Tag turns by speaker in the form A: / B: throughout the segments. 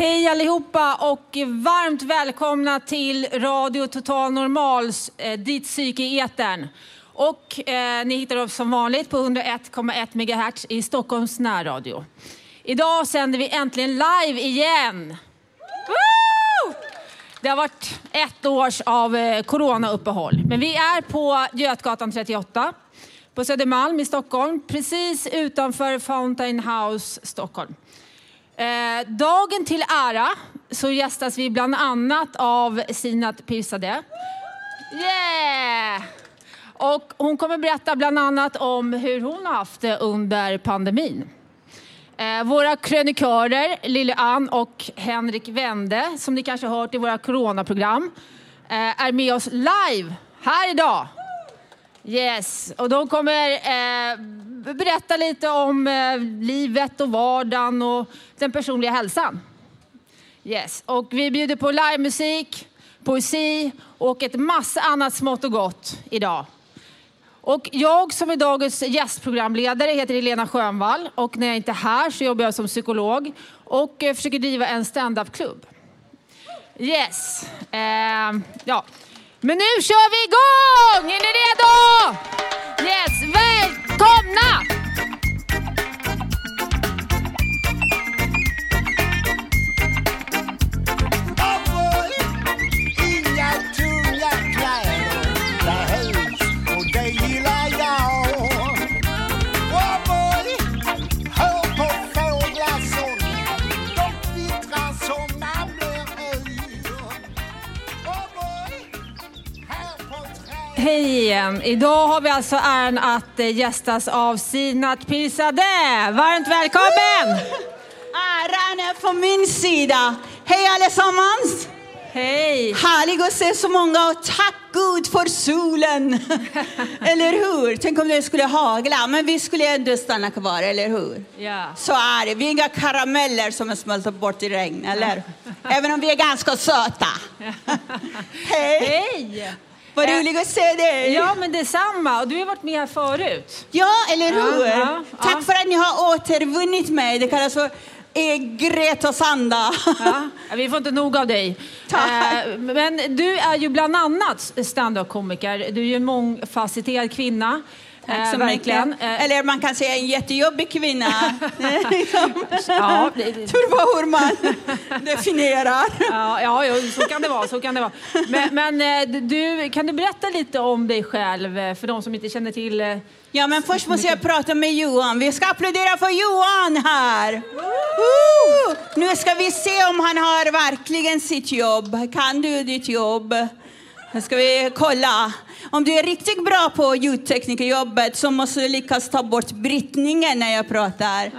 A: Hej allihopa och varmt välkomna till Radio Total Normals eh, Ditt psyke i etern. Och eh, ni hittar oss som vanligt på 101,1 MHz i Stockholms närradio. Idag sänder vi äntligen live igen. Woo! Det har varit ett års av eh, coronauppehåll. Men vi är på Götgatan 38 på Södermalm i Stockholm, precis utanför Fountain House, Stockholm. Eh, dagen till ära så gästas vi bland annat av Sinat Pirzadeh. Yeah! Och hon kommer berätta bland annat om hur hon har haft det under pandemin. Eh, våra krönikörer Lille Ann och Henrik Wende, som ni kanske har hört i våra coronaprogram, eh, är med oss live här idag. Yes, och de kommer eh, berätta lite om eh, livet och vardagen och den personliga hälsan. Yes, och vi bjuder på livemusik, poesi och ett massa annat smått och gott idag. Och jag som är dagens gästprogramledare heter Helena Schönvall och när jag inte är här så jobbar jag som psykolog och eh, försöker driva en stand-up-klubb. Yes, eh, ja. Men nu kör vi igång! Är ni redo? Yes, välkomna! Idag har vi alltså äran att eh, gästas av Sinat Pirzadeh. Varmt välkommen!
B: Äran är på min sida. Hej allesammans!
A: Hej!
B: Härligt att se så många och tack Gud för solen. eller hur? Tänk om det skulle hagla, men vi skulle ändå stanna kvar, eller hur?
A: Ja.
B: Så är det. Vi är inga karameller som är smälta bort i regn, eller? Även om vi är ganska söta. Hej!
A: Hej!
B: Vad
A: Eh,
B: roligt att se dig!
A: Ja, men detsamma. Och du har varit med här förut.
B: Ja, eller hur?
A: Ja, ja,
B: Tack
A: ja.
B: för att ni har återvunnit mig. Det kallas för eh, Gretas anda.
A: Ja, vi får inte nog av dig.
B: Tack.
A: Eh, Men du är ju bland annat standup-komiker. Du är ju en mångfacetterad kvinna.
B: Tack
A: Eh,
B: så
A: verkligen. Eh,
B: Eller man kan säga en jättejobbig kvinna. Liksom-
A: Ja, det- det-
B: Tur på hur man definierar.
A: Ja, ja, ja, så kan det vara. Så kan det vara. Men, men eh, du, kan du berätta lite om dig själv eh, för de som inte känner till... eh,
B: Ja, men först måste jag prata med Johan. Vi ska applådera för Johan här. Woo! Nu ska vi se om han har verkligen sitt jobb. Kan du ditt jobb? Nu ska vi kolla. Om du är riktigt bra på ljudteknikerjobbet så måste du lyckas ta bort brytningen när jag pratar.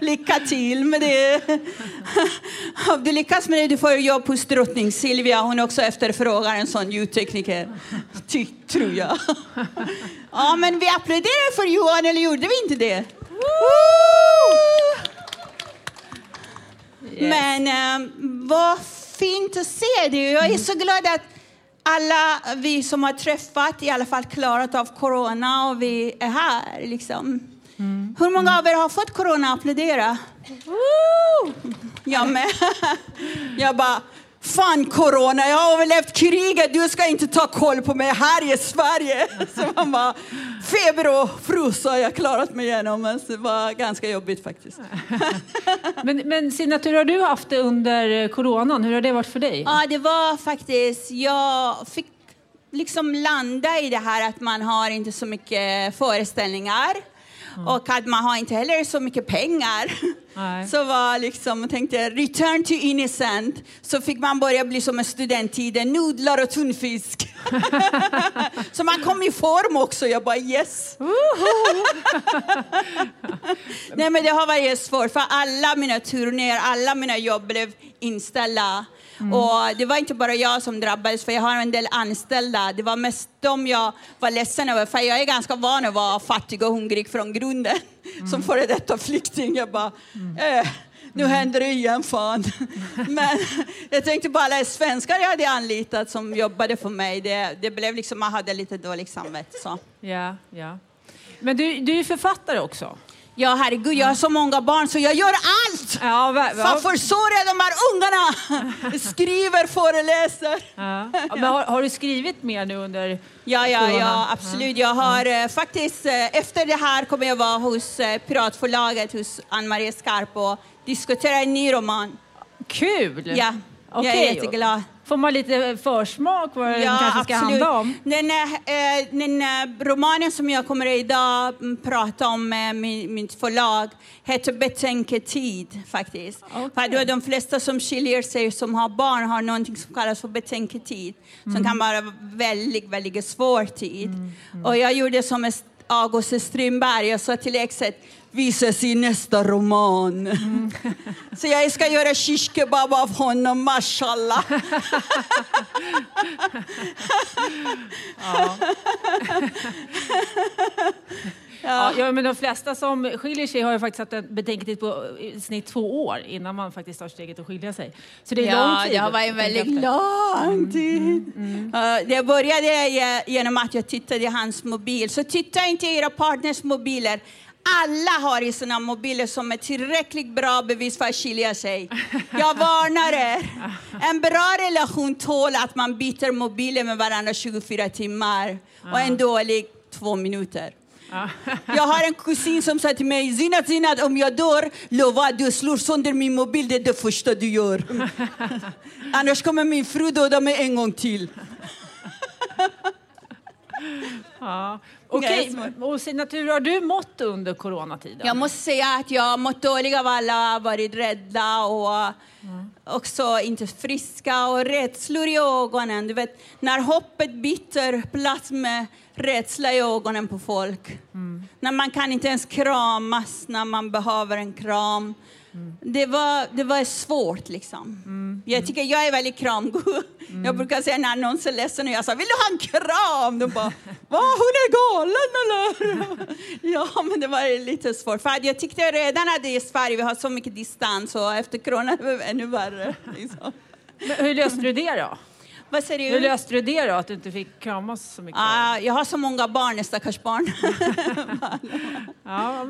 B: Lycka till med det. Om du lyckas med det, du får jobb hos drottning Silvia. Hon också efterfrågar en sån ljudtekniker. Ty, tror jag. Ja, men vi applåderar för Johan, eller gjorde vi inte det? Men eh, vad fint att se det. Jag är så glad att alla vi som har träffat i alla fall klarat av corona och vi är här. Liksom. Hur många av er har fått corona? Applådera. Jag med. Jag bara, fan corona, jag har överlevt kriget, du ska inte ta koll på mig här i Sverige. Så man bara, feber och frossa har jag klarat mig igenom, men det var ganska jobbigt faktiskt.
A: Men, men Sinat, hur har du haft det under coronan? Hur har det varit för dig?
B: Ja, det var faktiskt, jag fick liksom landa i det här att man har inte så mycket föreställningar och att man har inte heller så mycket pengar.
A: Nej.
B: Så var liksom, tänkte return to innocent. Så fick man börja bli som en studenttiden, nudlar och tunfisk. så man kom i form också. Jag bara yes. Nej men det har varit svårt för alla mina turnéer, alla mina jobb blev inställda. Och det var inte bara jag som drabbades, för jag har en del anställda. Det var mest dem jag var ledsen över, för jag är ganska van att vara fattig och hungrig från grunden. Som före detta flykting. Jag bara, eh, nu händer det igen fan. Men jag tänkte på alla svenskar jag hade anlitat som jobbade för mig. Det, det blev liksom, man hade lite dåligt samvete. Så.
A: Ja, ja. Men du, du är författare också.
B: Ja, herregud, jag har så många barn så jag gör allt!
A: Ja, va, va,
B: Fan, försörja de här ungarna! Skriver, föreläser.
A: ja. Men har, har du skrivit mer nu under
B: Ja, ja,
A: corona?
B: ja, absolut. Jag har eh, faktiskt, eh, efter det här kommer jag vara hos eh, Piratförlaget, hos Ann-Marie Skarp och diskutera en ny roman.
A: Kul!
B: Ja, jag är jätteglad.
A: Får man lite försmak vad den kanske ska handla om?
B: Den, eh, den romanen som jag kommer idag mm, prata om med min, mitt förlag heter Betänketid faktiskt.
A: Okej.
B: För då de flesta som skiljer sig som har barn har någonting som kallas för betänketid
A: Mm.
B: som kan vara väldigt, väldigt svår tid. Och jag gjorde som August Strindberg, jag sa till exet vi ses i nästa roman.
A: Mm.
B: Så jag ska göra shish kebab av honom, mashallah.
A: Ja. Ja, men de flesta som skiljer sig har ju faktiskt haft en betänketid på i snitt två år innan man faktiskt tar steget att skilja sig. Så det är lång
B: Ja,
A: tid.
B: det har varit
A: att tänka
B: väldigt lång tid. Uh, det började ge- genom att jag tittade i hans mobil. Så titta inte i era partners mobiler. Alla har i sina mobiler som är tillräckligt bra bevis för att skilja sig. Jag varnar er. En bra relation tål att man byter mobiler med varandra 24 timmar och en dålig två minuter. Jag har en kusin som sa till mig, Zinat Zinat om jag dör, lova att du slår sönder min mobil, det är det första du gör. Annars kommer min fru döda mig en gång till.
A: Ja. Okej, och Sinatur, hur har du mått under coronatiden?
B: Jag måste säga att jag har mått dåligt av alla, varit rädda och också inte friska och rädslor i ögonen. Du vet, när hoppet byter plats med rädsla i ögonen på folk. När man kan inte ens kramas när man behöver en kram. Det, var, det var svårt liksom. Jag tycker jag är väldigt kramgod. Jag brukar säga när någon är ledsen och jag säger vill du ha en kram? De bara, va hon är galen eller? ja men det var lite svårt. För jag tyckte redan att i Sverige vi har så mycket distans och efter corona är det ännu värre. Liksom.
A: Hur löste du det då?
B: Vad säger
A: Hur
B: du?
A: löste du det då, att du inte fick kramas så mycket?
B: Ah, jag har så många barn, stackars barn.
A: Ja,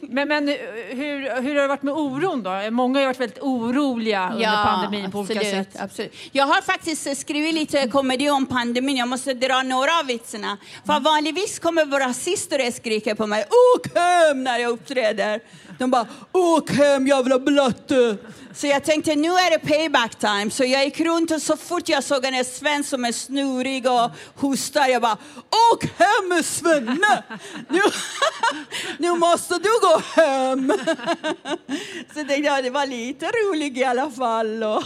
A: men, men, hur, hur har det varit med oron då? Många har varit väldigt oroliga under pandemin på olika
B: absolut,
A: sätt.
B: Absolut. Jag har faktiskt eh, skrivit lite komedi om pandemin. Jag måste dra några av vitsarna. För vanligtvis kommer våra systrar skrika på mig Åk hem när jag uppträder. De bara Åk hem jävla blatte. Så jag tänkte nu är det payback time. Så jag gick runt och så fort jag såg en Sven som är snorig och hostar jag bara Åk hem Svenne! Nu, nu måste du gå hem. Så tänkte jag det var lite roligt i alla fall. Och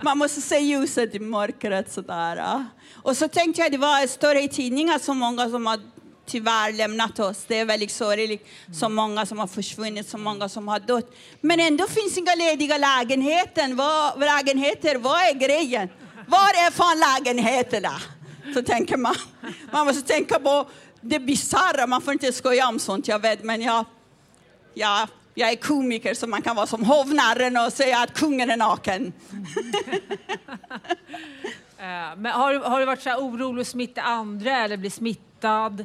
B: man måste se ljuset i mörkret sådär. Och så tänkte jag det var större i tidningar så många som har tyvärr lämnat oss. Det är väldigt sorgligt. Så många som har försvunnit, så många som har dött. Men ändå finns inga lediga lägenheter. Vad, lägenheter. Vad är grejen? Var är fan lägenheterna? Så tänker man. Man måste tänka på det bisarra. Man får inte skoja om sånt, jag vet. Men jag, jag, jag är komiker så man kan vara som hovnarren och säga att kungen är naken.
A: Eh, men har, du- har du varit så här orolig att smitta andra eller bli smittad?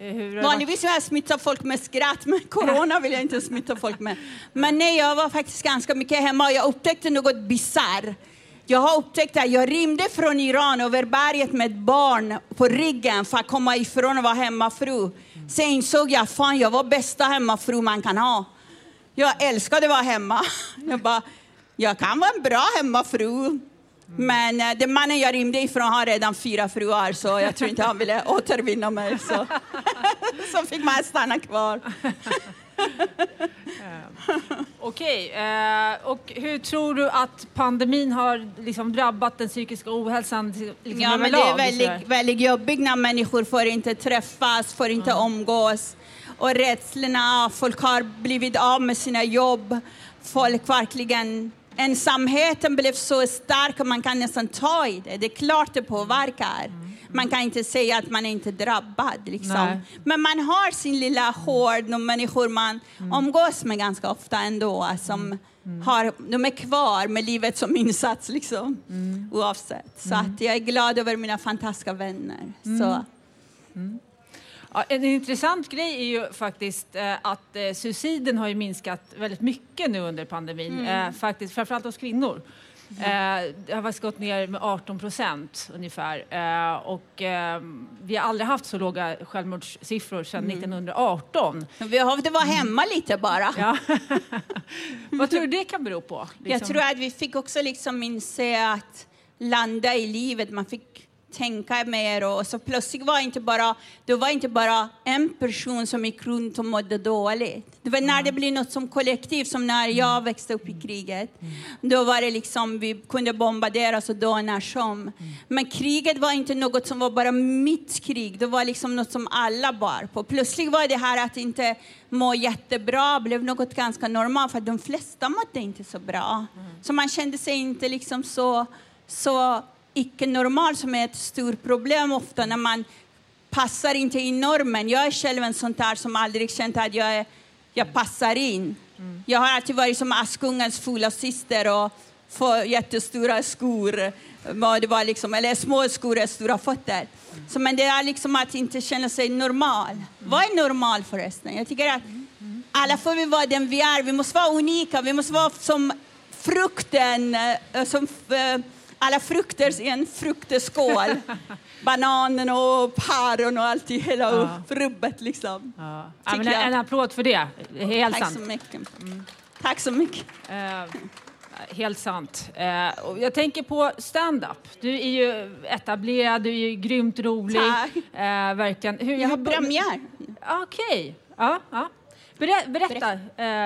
A: Eh, Hur har?
B: Vanligtvis jag smittat folk med skratt, men corona vill jag inte smitta folk med. Men nej, jag var faktiskt ganska mycket hemma och jag upptäckte något bisarrt. Jag har upptäckt att jag rymde från Iran över berget med ett barn på ryggen för att komma ifrån att vara hemmafru. Sen insåg jag, fan jag var bästa hemmafru man kan ha. Jag älskade att vara hemma. Jag bara, jag kan vara en bra hemmafru. Men eh, den mannen jag rymde ifrån har redan fyra fruar så jag tror inte han ville återvinna mig. Så, så fick man stanna kvar.
A: Eh, Okej, eh, och hur tror du att pandemin har liksom drabbat den psykiska ohälsan liksom
B: Ja, men det är väldigt, väldigt jobbigt när människor får inte träffas, får inte umgås. Och rädslorna, folk har blivit av med sina jobb. Folk verkligen... Ensamheten blev så stark att man kan nästan ta i det. Det är klart det påverkar. Man kan inte säga att man är inte är drabbad. Liksom. Men man har sin lilla hord, de människor man umgås med ganska ofta ändå, som har, de är kvar med livet som insats liksom, oavsett. Så att jag är glad över mina fantastiska vänner. Så.
A: Ja, en intressant grej är ju faktiskt eh, att eh, suiciden har minskat väldigt mycket nu under pandemin, eh, faktiskt, framförallt hos kvinnor. Eh, det har faktiskt gått ner med 18 procent ungefär. Och, vi har aldrig haft så låga självmordssiffror sedan 1918.
B: Vi behövde vara hemma lite bara.
A: Ja. Vad tror du det kan bero på?
B: Jag
A: Liksom?
B: tror att vi fick också liksom inse att landa i livet, man fick tänka mer och så plötsligt var inte bara, det var inte bara en person som gick runt och mådde dåligt. Det var när det blev något som kollektiv, som när jag växte upp i kriget. Då var det liksom, vi kunde bombarderas och då när som. Men kriget var inte något som var bara mitt krig, det var liksom något som alla bar på. Plötsligt var det här att inte må jättebra blev något ganska normalt, för de flesta mådde inte så bra. Så man kände sig inte liksom så, så icke-normal som är ett stort problem ofta när man passar inte in normen. Jag är själv en sån där som aldrig känt att jag, är, jag passar in. Jag har alltid varit som Askungens fula syster och få jättestora skor. Vad Det var liksom, eller små skor och stora fötter. Så, men det är liksom att inte känna sig normal. Vad är normal förresten? Jag tycker att alla får vi vara den vi är. Vi måste vara unika. Vi måste vara som frukten, eh, som eh, alla frukter i en frukteskål. Bananen och päron och allt i hela
A: Ja.
B: rubbet liksom.
A: Ja. Ja, en, en applåd för det. Helt
B: Tack
A: sant.
B: så mycket. Tack så mycket.
A: Eh, helt sant. Eh, och jag tänker på stand-up. Du är ju etablerad, du är ju grymt rolig.
B: Tack.
A: Eh, verkligen. Hur,
B: Jag har premiär.
A: Okej. Ja, ja. Berä, berätta,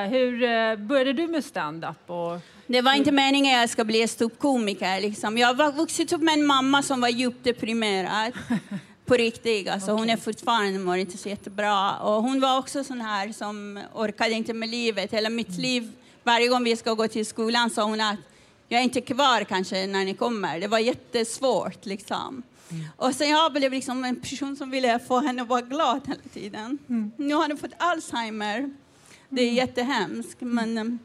A: hur började du med stand-up? Och,
B: Det var inte meningen att jag ska bli ståuppkomiker. Liksom. Jag har vuxit upp med en mamma som var djupt deprimerad. På riktigt. Alltså, Hon är fortfarande mår inte så jättebra. Och hon var också sån här som orkade inte med livet. Hela mitt liv, varje gång vi ska gå till skolan sa hon att jag är inte kvar kanske när ni kommer. Det var jättesvårt liksom. Och sen jag blev liksom en person som ville få henne att vara glad hela tiden. Nu har hon fått Alzheimer. Det är jättehemskt. Men, um,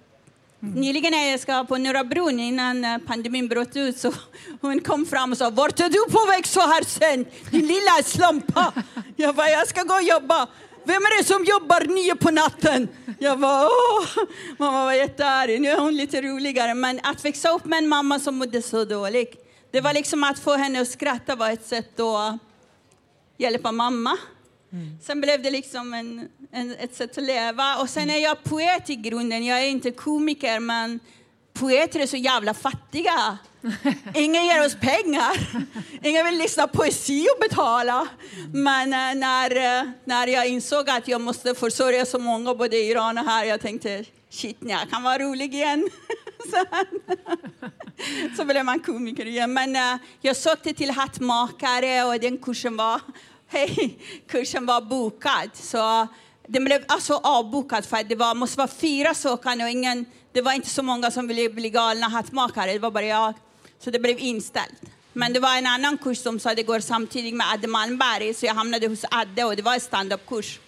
B: Mm. Nyligen när jag ska på Norra bron innan eh, pandemin bröt ut så hon kom fram och sa Vart är du på väg så här sen, Din lilla slampa! Jag bara, jag ska gå och jobba. Vem är det som jobbar nio på natten? Jag bara, åh! Mamma var jättearg. Nu är hon lite roligare. Men att växa upp med en mamma som mådde så dåligt. Det var liksom att få henne att skratta var ett sätt att hjälpa mamma. Sen blev det liksom en, en, ett sätt att leva. Och sen är jag poet i grunden. Jag är inte komiker, men poeter är så jävla fattiga. Ingen ger oss pengar. Ingen vill lyssna på poesi och betala. Men eh, när, eh, när jag insåg att jag måste försörja så många, både i Iran och här, jag tänkte shit, nej, jag kan vara rolig igen. Så blev man komiker igen. Men eh, jag sökte till hattmakare och den kursen var, hej, kursen var bokad. Så den blev alltså avbokad för det var, måste vara fyra sökande och ingen, det var inte så många som ville bli galna hattmakare, det var bara jag. Så det blev inställt. Men det var en annan kurs som sa att det går samtidigt med Adde Malmberg, så jag hamnade hos Adde och det var en standupkurs.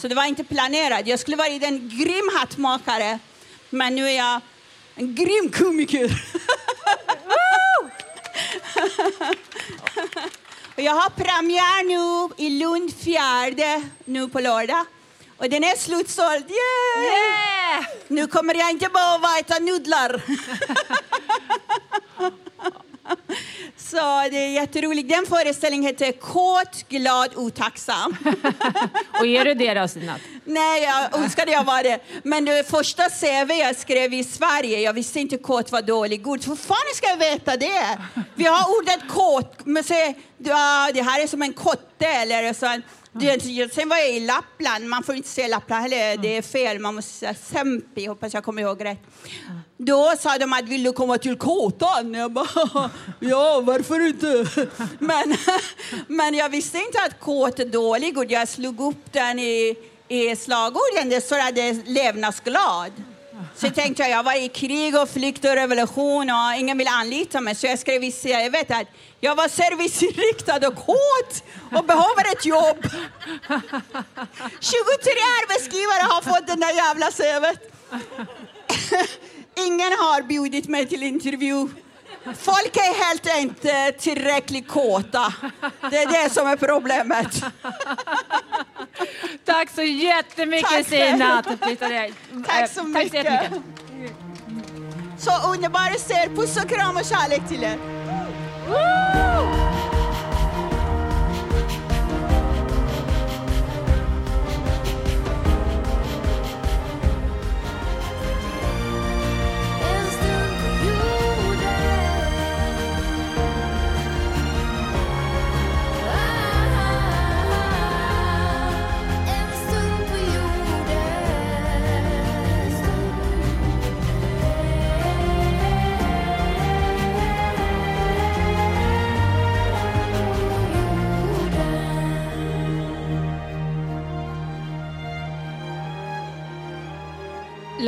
B: Så det var inte planerat. Jag skulle vara en grym hattmakare, men nu är jag en grym komiker. Jag har premiär nu i Lund fjärde nu på lördag. Och den är slutsåld. Yay!
A: Yeah!
B: Nu kommer jag inte behöva äta nudlar. Så det är jätteroligt. Den föreställningen heter Kåt, glad, otacksam.
A: Och är du det då, Stina?
B: Nej, jag önskade jag var det. Men det första CV jag skrev i Sverige, jag visste inte kåt var dålig ord. Hur fan ska jag veta det? Vi har ordet kåt, men se, ja, det här är som en kotte eller så. sen var jag i Lappland, man får inte säga Lappland heller, det är fel, man måste säga Sempi, hoppas jag kommer ihåg rätt. Då sa de att vill du komma till kåtan? Jag bara, ja varför inte? Men, men jag visste inte att kåt är dålig och Jag slog upp den i, i slagorden, det står att det är levnadsglad. Så tänkte jag, jag var i krig och flykt och revolution och ingen ville anlita mig. Så jag skrev i CVt att jag var serviceinriktad och kåt och behöver ett jobb. 23 arbetsgivare har fått den där jävla CVt. Ingen har bjudit mig till intervju. Folk är helt inte tillräckligt kåta. Det är det som är problemet.
A: Tack så jättemycket
B: Tack
A: att du flyttade dig.
B: Tack
A: Eh,
B: så
A: Tack så
B: mycket. Så underbara ser. Puss och kram och kärlek till er.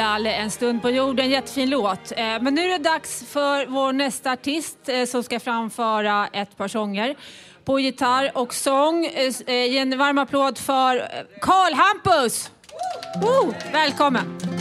C: Bilal, En stund på
A: jorden, jättefin låt. Eh, men nu är det dags för vår nästa artist eh, som ska framföra ett par sånger på gitarr och sång. Ge en varm applåd för Karl Hampus! Oh, Välkommen!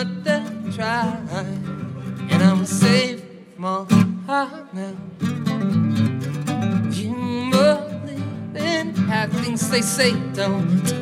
D: Another try, and I'm safe from all harm now. You believe in how things they say don't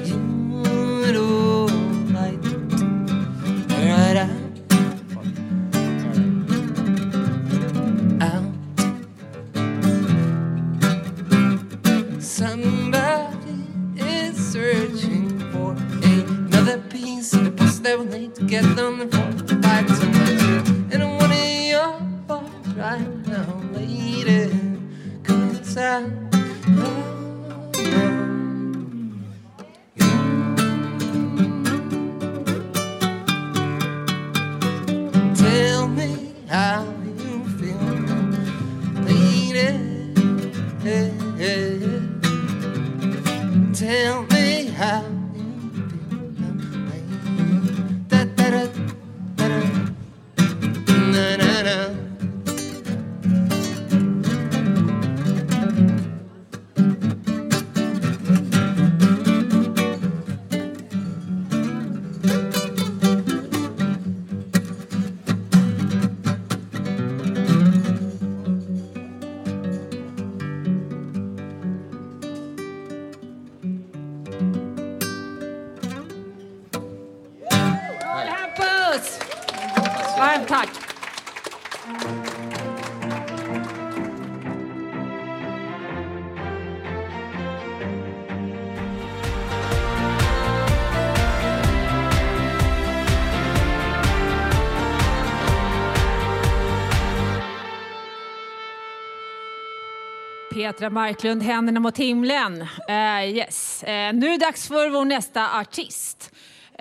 A: Petra Marklund, Händerna mot himlen. Uh, yes. Uh, nu är det dags för vår nästa artist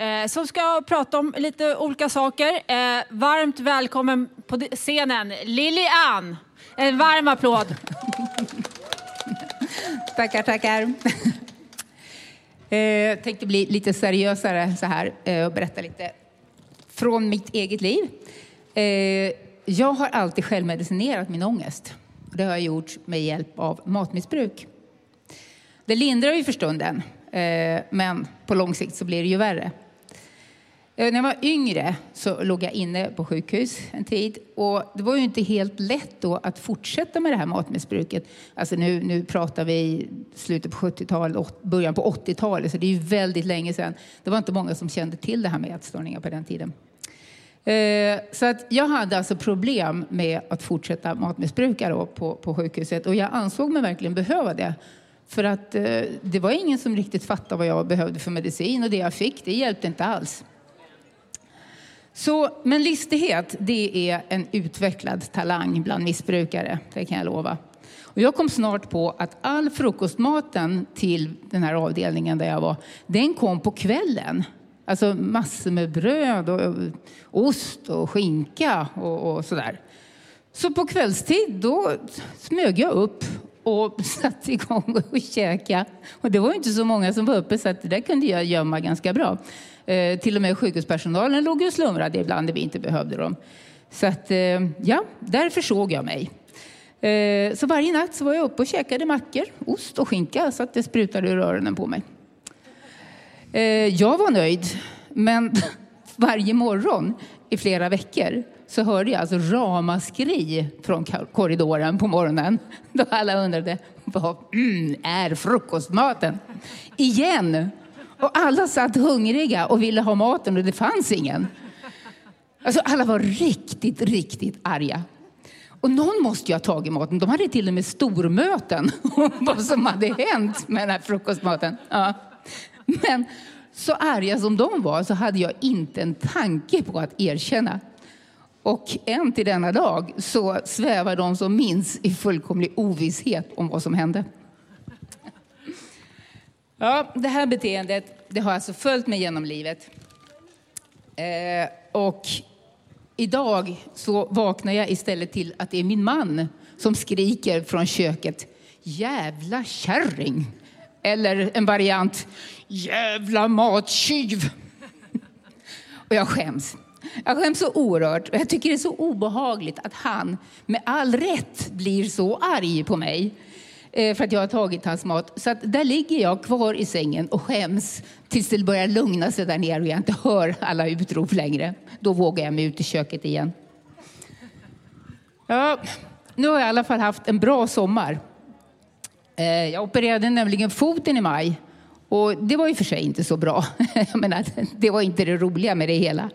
A: uh, som ska prata om lite olika saker. Varmt välkommen på scenen, Lili Ann. En varm applåd.
E: Tackar, tackar. Jag tänkte bli lite seriösare så här och berätta lite från mitt eget liv. Jag har alltid självmedicinerat min ångest. Det har jag gjort med hjälp av matmissbruk. Det lindrar ju för stunden, eh, men på lång sikt så blir det ju värre. Eh, när jag var yngre så låg jag inne på sjukhus en tid och det var ju inte helt lätt då att fortsätta med det här matmissbruket. Alltså nu, nu pratar vi slutet på 70-talet, början på 80-talet, så det är ju väldigt länge sedan. Det var inte många som kände till det här med ätstörningar på den tiden. Eh, Så att jag hade alltså problem med att fortsätta matmissbruka då på, på sjukhuset och jag ansåg mig verkligen behöva det. För att eh, det var ingen som riktigt fattade vad jag behövde för medicin och det jag fick, det hjälpte inte alls. Så, men listighet, det är en utvecklad talang bland missbrukare, det kan jag lova. Och jag kom snart på att all frukostmaten till den här avdelningen där jag var, den kom på kvällen. Alltså massor med bröd och ost och skinka och, och sådär. Så på kvällstid då smög jag upp och satte igång och käka. Och det var ju inte så många som var uppe så att det där kunde jag gömma ganska bra. Eh, till och med sjukhuspersonalen låg och slumrade ibland när vi inte behövde dem. Så att, eh, ja, därför såg jag mig. Eh, så varje natt så var jag uppe och käkade mackor, ost och skinka så att det sprutade ur öronen på mig. Eh, jag var nöjd, men varje morgon i flera veckor så hörde jag alltså ramaskri från korridoren på morgonen. Då alla undrade, vad mm, är frukostmaten? Igen! Och alla satt hungriga och ville ha maten och det fanns ingen. Alltså alla var riktigt, riktigt arga. Och någon måste ju ha tagit maten. De hade till och med stormöten om vad som hade hänt med den här frukostmaten. Ja. Men så arga som de var så hade jag inte en tanke på att erkänna. Och än till denna dag så svävar de som minns i fullkomlig ovisshet om vad som hände. Ja, det här beteendet det har alltså följt mig genom livet. Eh, och idag så vaknar jag istället till att det är min man som skriker från köket. Jävla kärring! Eller en variant. Jävla matkyv. Och jag skäms. Jag skäms så oerhört. Och jag tycker det är så obehagligt att han med all rätt blir så arg på mig eh, för att jag har tagit hans mat. Så att där ligger jag kvar i sängen och skäms tills det börjar lugna sig där nere och jag inte hör alla utrop längre. Då vågar jag mig ut i köket igen. Ja, nu har jag i alla fall haft en bra sommar. Eh, jag opererade nämligen foten i maj och det var ju för sig inte så bra. Jag menar, det var inte det roliga med det hela.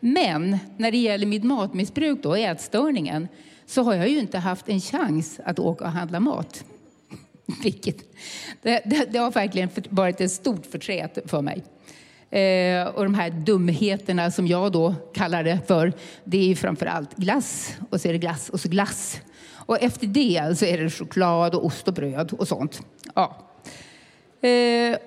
E: Men när det gäller mitt matmissbruk då, ätstörningen, så har jag ju inte haft en chans att åka och handla mat. Vilket, det, det, det har verkligen varit ett stort förtret för mig. Eh, och de här dumheterna som jag då kallar det för, det är ju framförallt glass och så är det glass och så glass. Och efter det så är det choklad och ost och bröd och sånt. Ja. Eh,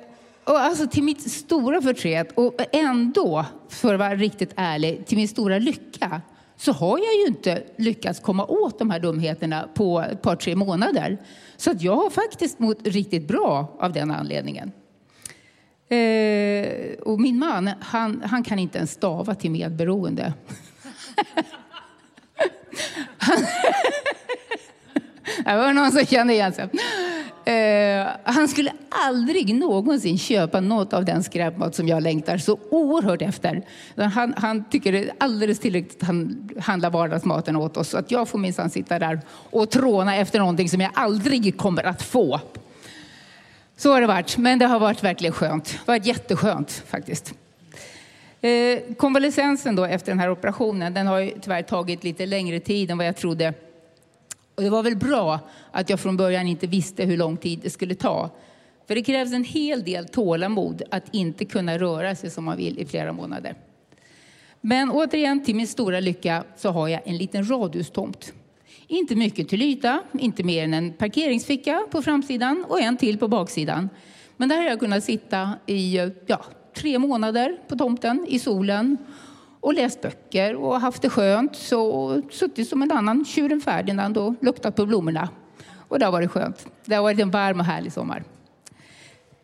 E: och alltså till mitt stora förtret och ändå, för att vara riktigt ärlig, till min stora lycka så har jag ju inte lyckats komma åt de här dumheterna på ett par, tre månader. Så att jag har faktiskt mått riktigt bra av den anledningen. Eh, och min man, han, han kan inte ens stava till medberoende. Det var någon som kände igen sig. Eh, han skulle aldrig någonsin köpa något av den skräpmat som jag längtar så oerhört efter. Han, han tycker det är alldeles tillräckligt att han handlar vardagsmaten åt oss. Så att jag får minsann sitta där och tråna efter någonting som jag aldrig kommer att få. Så har det varit, men det har varit verkligen skönt. Det har varit jätteskönt faktiskt. Eh, konvalescensen då efter den här operationen, den har ju tyvärr tagit lite längre tid än vad jag trodde. Och det var väl bra att jag från början inte visste hur lång tid det skulle ta. För det krävs en hel del tålamod att inte kunna röra sig som man vill i flera månader. Men återigen, till min stora lycka, så har jag en liten radhustomt. Inte mycket till yta, inte mer än en parkeringsficka på framsidan och en till på baksidan. Men där har jag kunnat sitta i ja, tre månader på tomten i solen och läst böcker och haft det skönt. Så suttit som en annan tjuren Ferdinand och luktat på blommorna. Och det har varit skönt. Det har varit en varm och härlig sommar.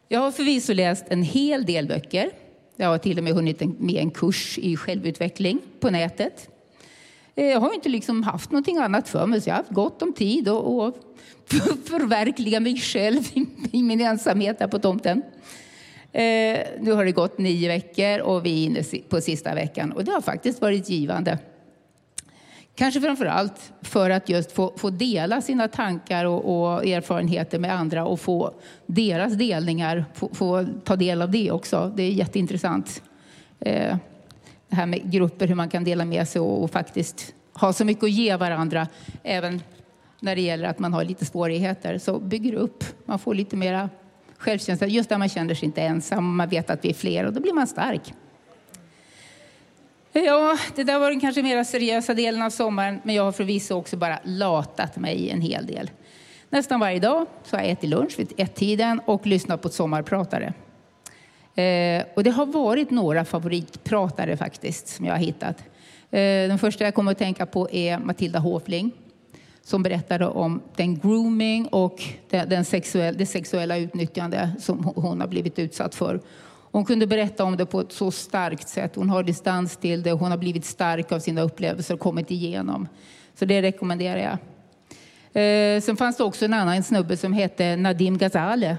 E: Jag har förvisso läst en hel del böcker. Jag har till och med hunnit med en kurs i självutveckling på nätet. Eh, jag har inte liksom haft någonting annat för mig, så jag har haft gott om tid att förverkliga mig själv i, min ensamhet här på tomten. Eh, nu har det gått nio veckor och vi är inne på sista veckan och det har faktiskt varit givande. Kanske framför allt för att just få, få dela sina tankar och, och erfarenheter med andra och få deras delningar, få, få ta del av det också. Det är jätteintressant. Eh, det här med grupper, hur man kan dela med sig och, och faktiskt ha så mycket att ge varandra, även när det gäller att man har lite svårigheter. Så bygger upp, man får lite mera självkänsla, just där man känner sig inte ensam, man vet att vi är fler och då blir man stark. Ja, det där var den kanske mera seriösa delen av sommaren, men jag har förvisso också bara latat mig en hel del. Nästan varje dag så har jag ätit lunch vid ett-tiden och lyssnat på ett sommarpratare. Eh, och det har varit några favoritpratare faktiskt som jag har hittat. Eh, den första jag kommer att tänka på är Matilda Håfling som berättade om den grooming och den, sexuell, det sexuella utnyttjande som hon- hon har blivit utsatt för. Hon kunde berätta om det på ett så starkt sätt. Hon har distans till det och hon har blivit stark av sina upplevelser och kommit igenom. Så det rekommenderar jag. Eh, sen fanns det också en annan snubbe som hette Nadim Ghazale.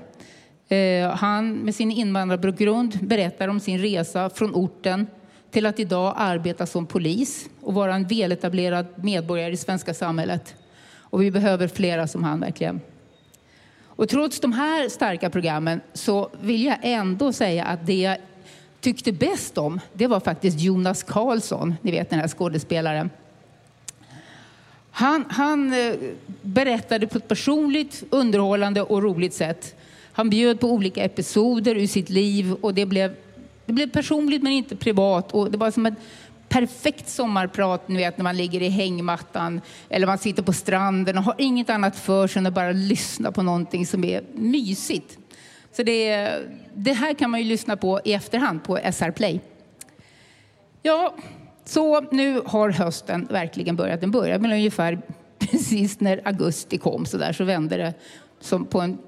E: Eh, han med sin invandrarbakgrund berättar om sin resa från orten till att idag arbeta som polis och vara en väletablerad medborgare i svenska samhället. Och vi behöver flera som han verkligen. Och trots de här starka programmen så vill jag ändå säga att det jag tyckte bäst om, det var faktiskt Jonas Karlsson, ni vet den här skådespelaren. Han, han eh, berättade på ett personligt, underhållande och roligt sätt. Han bjöd på olika episoder ur sitt liv och det blev, det blev personligt men inte privat. Och det var som ett perfekt sommarprat, ni vet när man ligger i hängmattan eller man sitter på stranden och har inget annat för sig än att bara lyssna på någonting som är mysigt. Så det, det här kan man ju lyssna på i efterhand på SR Play. Ja, så nu har hösten verkligen börjat. Den började väl ungefär precis när augusti kom så där så vände det som på en,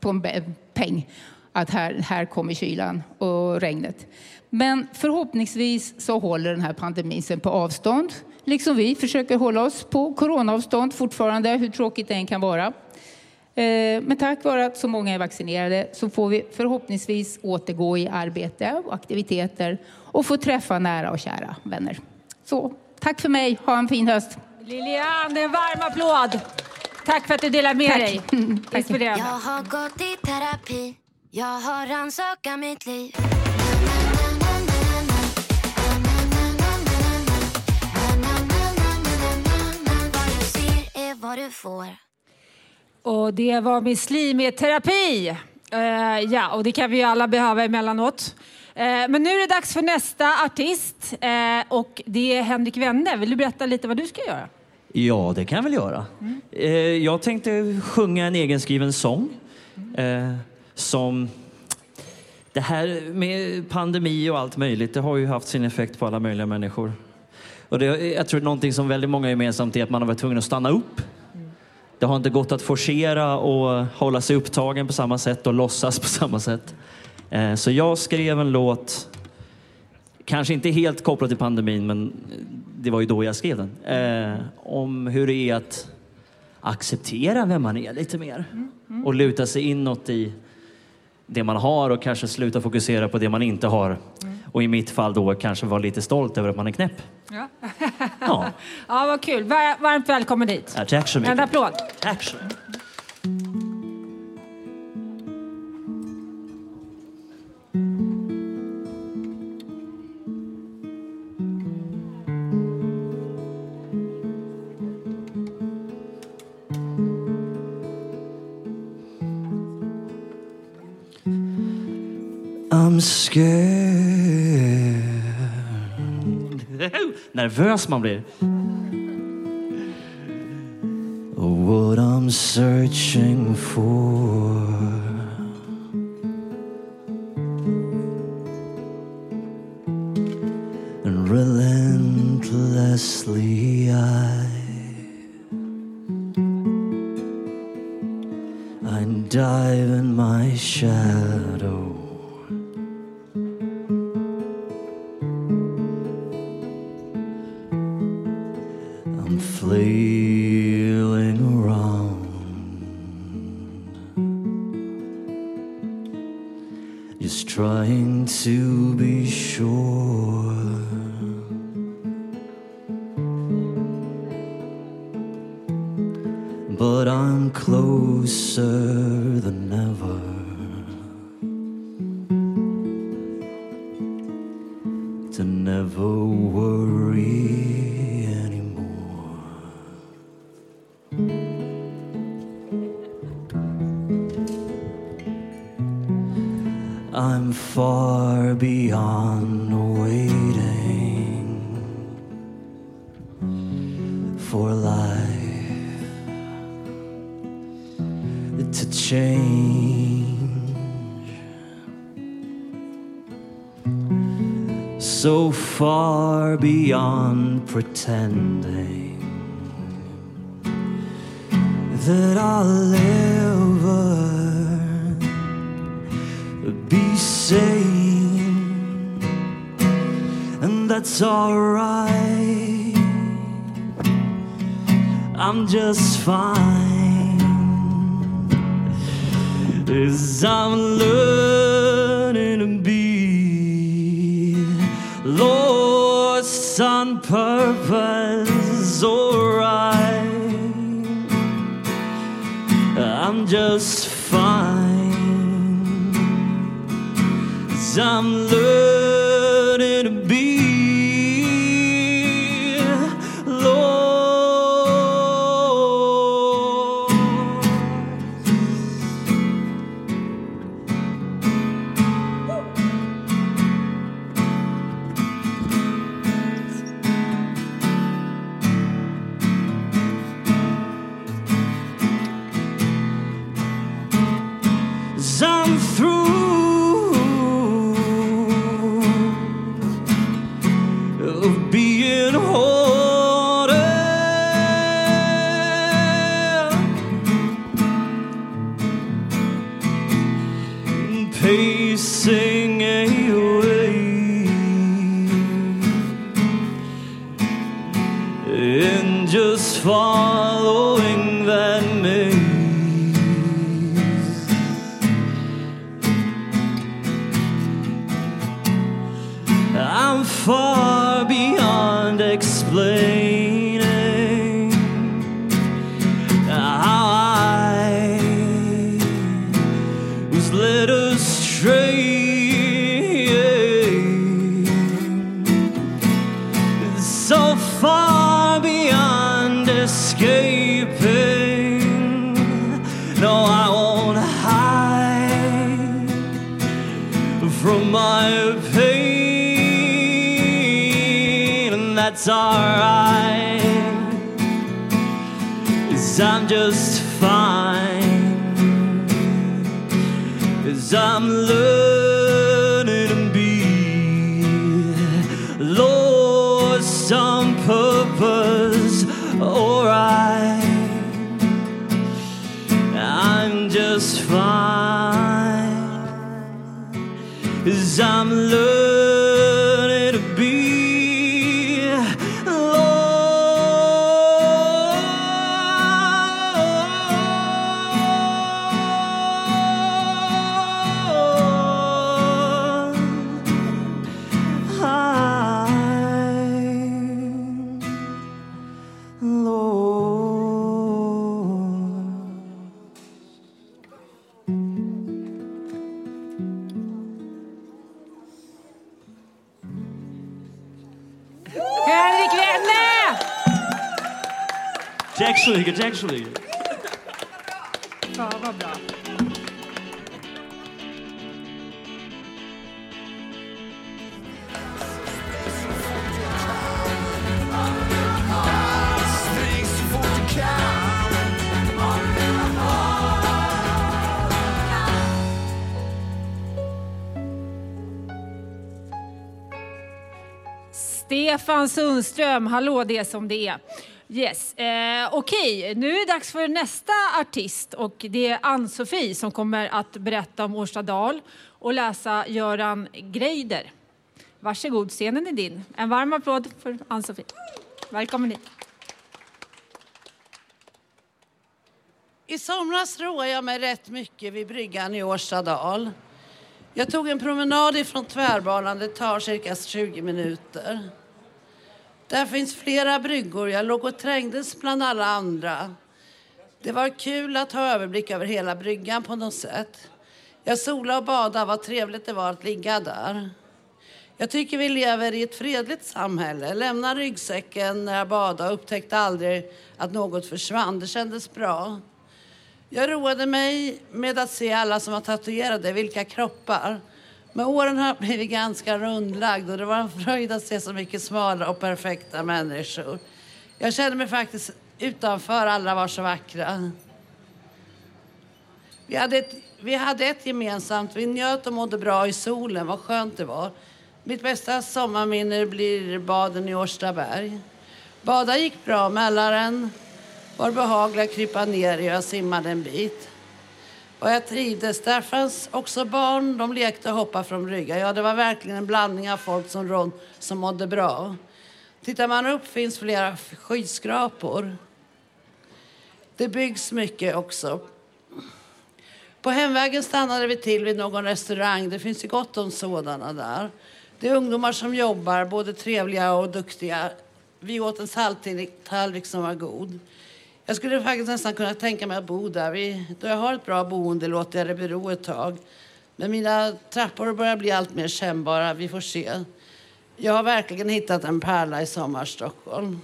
E: på en peng att här, här kommer kylan och regnet. Men förhoppningsvis så håller den här pandemin sig på avstånd. Liksom vi försöker hålla oss på coronaavstånd fortfarande, hur tråkigt det än kan vara. Eh, Men tack vare att så många är vaccinerade så får vi förhoppningsvis återgå i arbete och aktiviteter och få träffa nära och kära vänner. Så tack för mig, ha en fin höst.
A: Lilian, en varm applåd. Tack för att du delar med
E: Tack.
A: dig.
E: Tack.
A: Inspirerande.
C: Jag har gått i terapi Jag har rannsakat mitt liv Vad du ser är vad du får
A: Och det var muslimterapi. Uh, ja, och det kan vi ju alla behöva emellanåt. Men nu är det dags för nästa artist eh, och det är Henrik Wenne. Vill du berätta lite vad du ska göra?
F: Ja, det kan jag väl göra. Eh, Jag tänkte sjunga en egenskriven sång eh, som... Det här med pandemi och allt möjligt, det har ju haft sin effekt på alla möjliga människor. Och det, jag tror någonting som väldigt många har gemensamt är att man har varit tvungen att stanna upp. Det har inte gått att forcera och hålla sig upptagen på samma sätt och låtsas på samma sätt. Eh, Så jag skrev en låt, kanske inte helt kopplad till pandemin, men det var ju då jag skrev den. Eh, om hur det är att acceptera vem man är lite mer. Och luta sig inåt i det man har och kanske sluta fokusera på det man inte har. Och i mitt fall då kanske vara lite stolt över att man är knäpp.
A: Ja,
F: Ja,
A: ja vad kul. Var, varmt välkommen dit.
F: ja, tack så
A: En
F: mycket.
A: applåd.
F: Tack så mycket. I'm scared. Nervös man blir. What I'm searching for. Pretending that I'll ever be sane, and that's alright. I'm just fine as I'm learning lost on purpose. Alright, I'm just fine. As I'm learning Just fine. Cause I'm learning
A: Sundström, hallå det är som det är. Yes. Eh, Okej, nu är det dags för nästa artist och det är Ann-Sofie som kommer att berätta om Årstadal och läsa Göran Greider. Varsågod, scenen är din. En varm applåd för Ann-Sofie. Välkommen hit.
G: I somras roade jag mig rätt mycket vid bryggan i Årstadal. Jag tog en promenad ifrån tvärbanan, det tar cirka 20 minuter. Där finns flera bryggor, jag låg och trängdes bland alla andra. Det var kul att ha överblick över hela bryggan på något sätt. Jag solade och badade, vad trevligt det var att ligga där. Jag tycker vi lever i ett fredligt samhälle. Lämnade ryggsäcken när jag badade och upptäckte aldrig att något försvann. Det kändes bra. Jag roade mig med att se alla som var tatuerade, vilka kroppar. Med åren har jag blivit ganska rundlagd och det var en fröjd att se så mycket smala och perfekta människor. Jag kände mig faktiskt utanför, alla var så vackra. Vi hade, ett, vi hade ett gemensamt, vi njöt och mådde bra i solen, vad skönt det var. Mitt bästa sommarminne blir baden i Årstaberg. Bada gick bra, Mälaren var behaglig att krypa ner i och jag simmade en bit. Och jag trivdes. Där fanns också barn. De lekte och hoppade från ryggen. Ja, det var verkligen en blandning av folk som råd som mådde bra. Tittar man upp finns flera skyskrapor. Det byggs mycket också. På hemvägen stannade vi till vid någon restaurang. Det finns ju gott om sådana där. Det är ungdomar som jobbar, både trevliga och duktiga. Vi åt en salttallrik som var god. Jag skulle faktiskt nästan kunna tänka mig att bo där. Vi, då jag har ett bra boende låter jag det bero ett tag. Men mina trappor börjar bli allt mer kännbara. Vi får se. Jag har verkligen hittat en pärla i Sommar-Stockholm.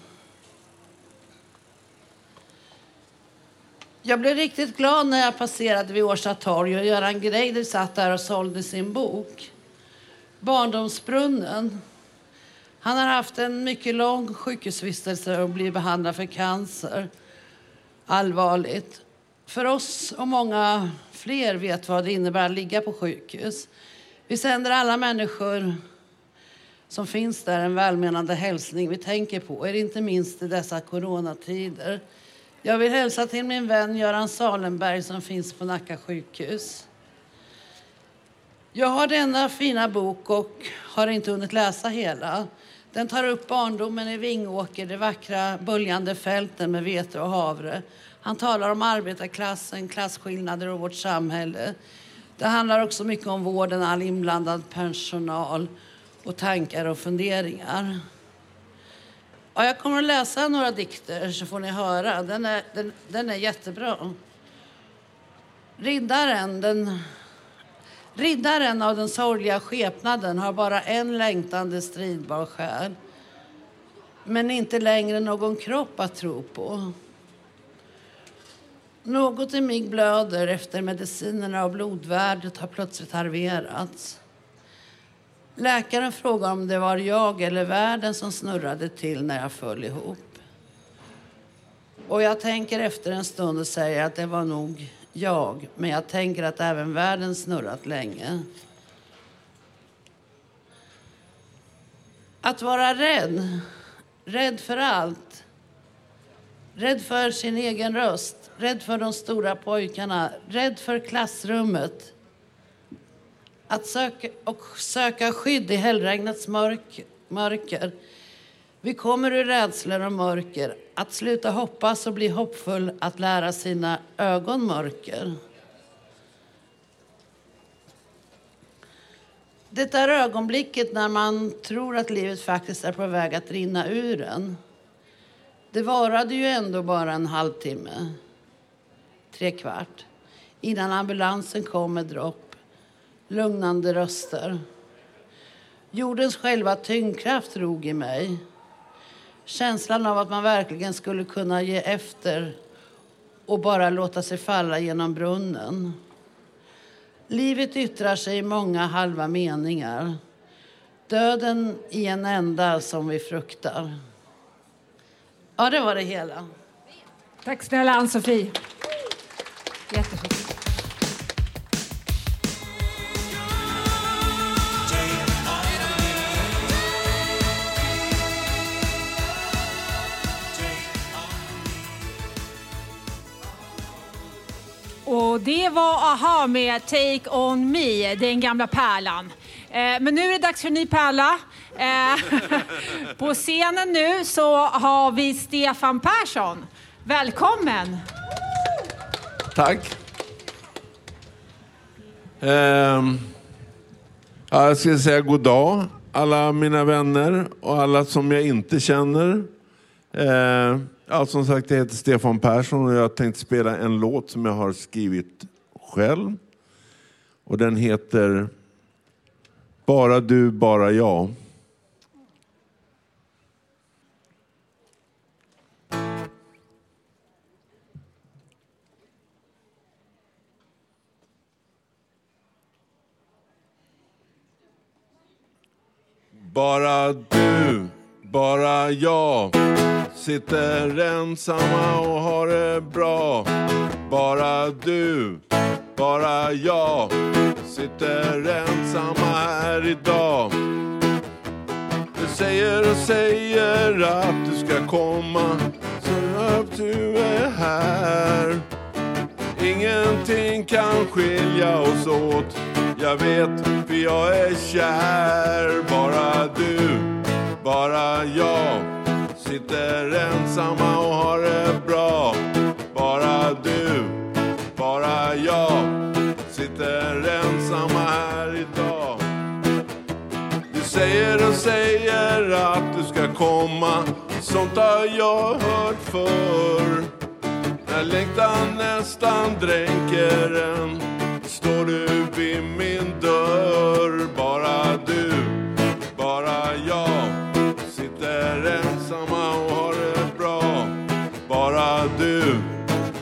G: Jag blev riktigt glad när jag passerade vid Årsta torg och Göran Greider satt där och sålde sin bok. Barndomsbrunnen. Han har haft en mycket lång sjukhusvistelse och blivit behandlad för cancer. Allvarligt. För oss och många fler vet vad det innebär att ligga på sjukhus. Vi sänder alla människor som finns där en välmenande hälsning. Vi tänker på er, inte minst i dessa coronatider. Jag vill hälsa till min vän Göran Salenberg som finns på Nacka sjukhus. Jag har denna fina bok och har inte hunnit läsa hela. Den tar upp barndomen i Vingåker, de vackra böljande fälten med vete och havre. Han talar om arbetarklassen, klasskillnader och vårt samhälle. Det handlar också mycket om vården, all inblandad personal och tankar och funderingar. Ja, jag kommer att läsa några dikter så får ni höra. Den är, den, den är jättebra. Riddaren, den Riddaren av den sorgliga skepnaden har bara en längtande stridbar själ men inte längre någon kropp att tro på. Något i mig blöder efter medicinerna och blodvärdet har plötsligt halverats. Läkaren frågade om det var jag eller världen som snurrade till när jag föll ihop. Och jag tänker efter en stund och säger att det var nog jag. Men jag tänker att även världen snurrat länge. Att vara rädd. Rädd för allt. Rädd för sin egen röst. Rädd för de stora pojkarna. Rädd för klassrummet. Att söka, och söka skydd i hällregnets mörk, mörker. Vi kommer ur rädslor och mörker. Att sluta hoppas och bli hoppfull, att lära sina ögon mörker. Det där ögonblicket när man tror att livet faktiskt är på väg att rinna ur en. Det varade ju ändå bara en halvtimme, tre kvart, innan ambulansen kom med dropp, lugnande röster. Jordens själva tyngdkraft drog i mig. Känslan av att man verkligen skulle kunna ge efter och bara låta sig falla genom brunnen. Livet yttrar sig i många halva meningar. Döden i en enda som vi fruktar. Ja, det var det hela.
A: Tack snälla Ann-Sofie. Jättefint. Det var AHA med Take On Me, den gamla pärlan. Eh, Men nu är det dags för en ny pärla. Eh, På scenen nu så har vi Stefan Persson. Välkommen!
H: Tack. Ehm, jag ska säga god dag alla mina vänner och alla som jag inte känner. Ehm, ja, som sagt, jag heter Stefan Persson och jag tänkte spela en låt som jag har skrivit själv. Och den heter Bara du, bara jag. Bara du, bara jag Sitter ensamma och har det bra. Bara du, bara jag Sitter ensamma här idag. Du säger och säger att du ska komma Så att du är här. Ingenting kan skilja oss åt. Jag vet, för jag är kär. Bara du, bara jag Sitter ensamma och har det bra. Bara du, bara jag Sitter ensamma här idag. Du säger och säger att du ska komma. Sånt har jag hört förr. När längtan nästan dränker en. Står du vid min dörr? Bara du,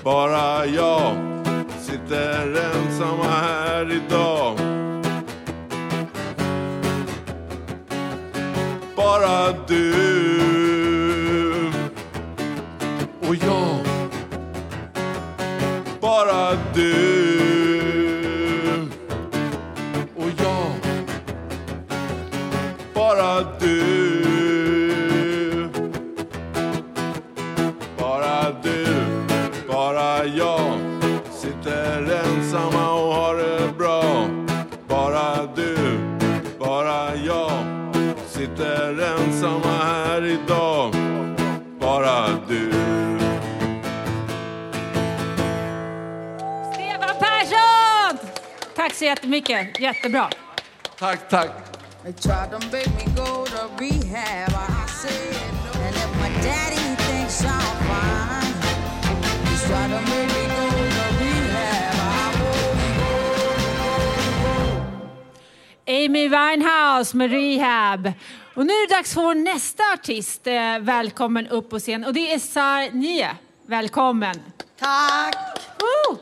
H: bara jag Sitter ensamma här idag. Bara du. Idag Bara du
A: Stefan Persson! Tack så jättemycket. Jättebra.
H: Tack, tack.
I: They tried to make me go to rehab. I said, and if my daddy thinks I'm fine, he's trying to make me go to rehab. I won't go.
A: Amy Winehouse med Rehab. Och nu är det dags för vår nästa artist. Eh, Välkommen upp på scen. Och det är Sar Nie. Välkommen.
J: Tack!
A: Woo!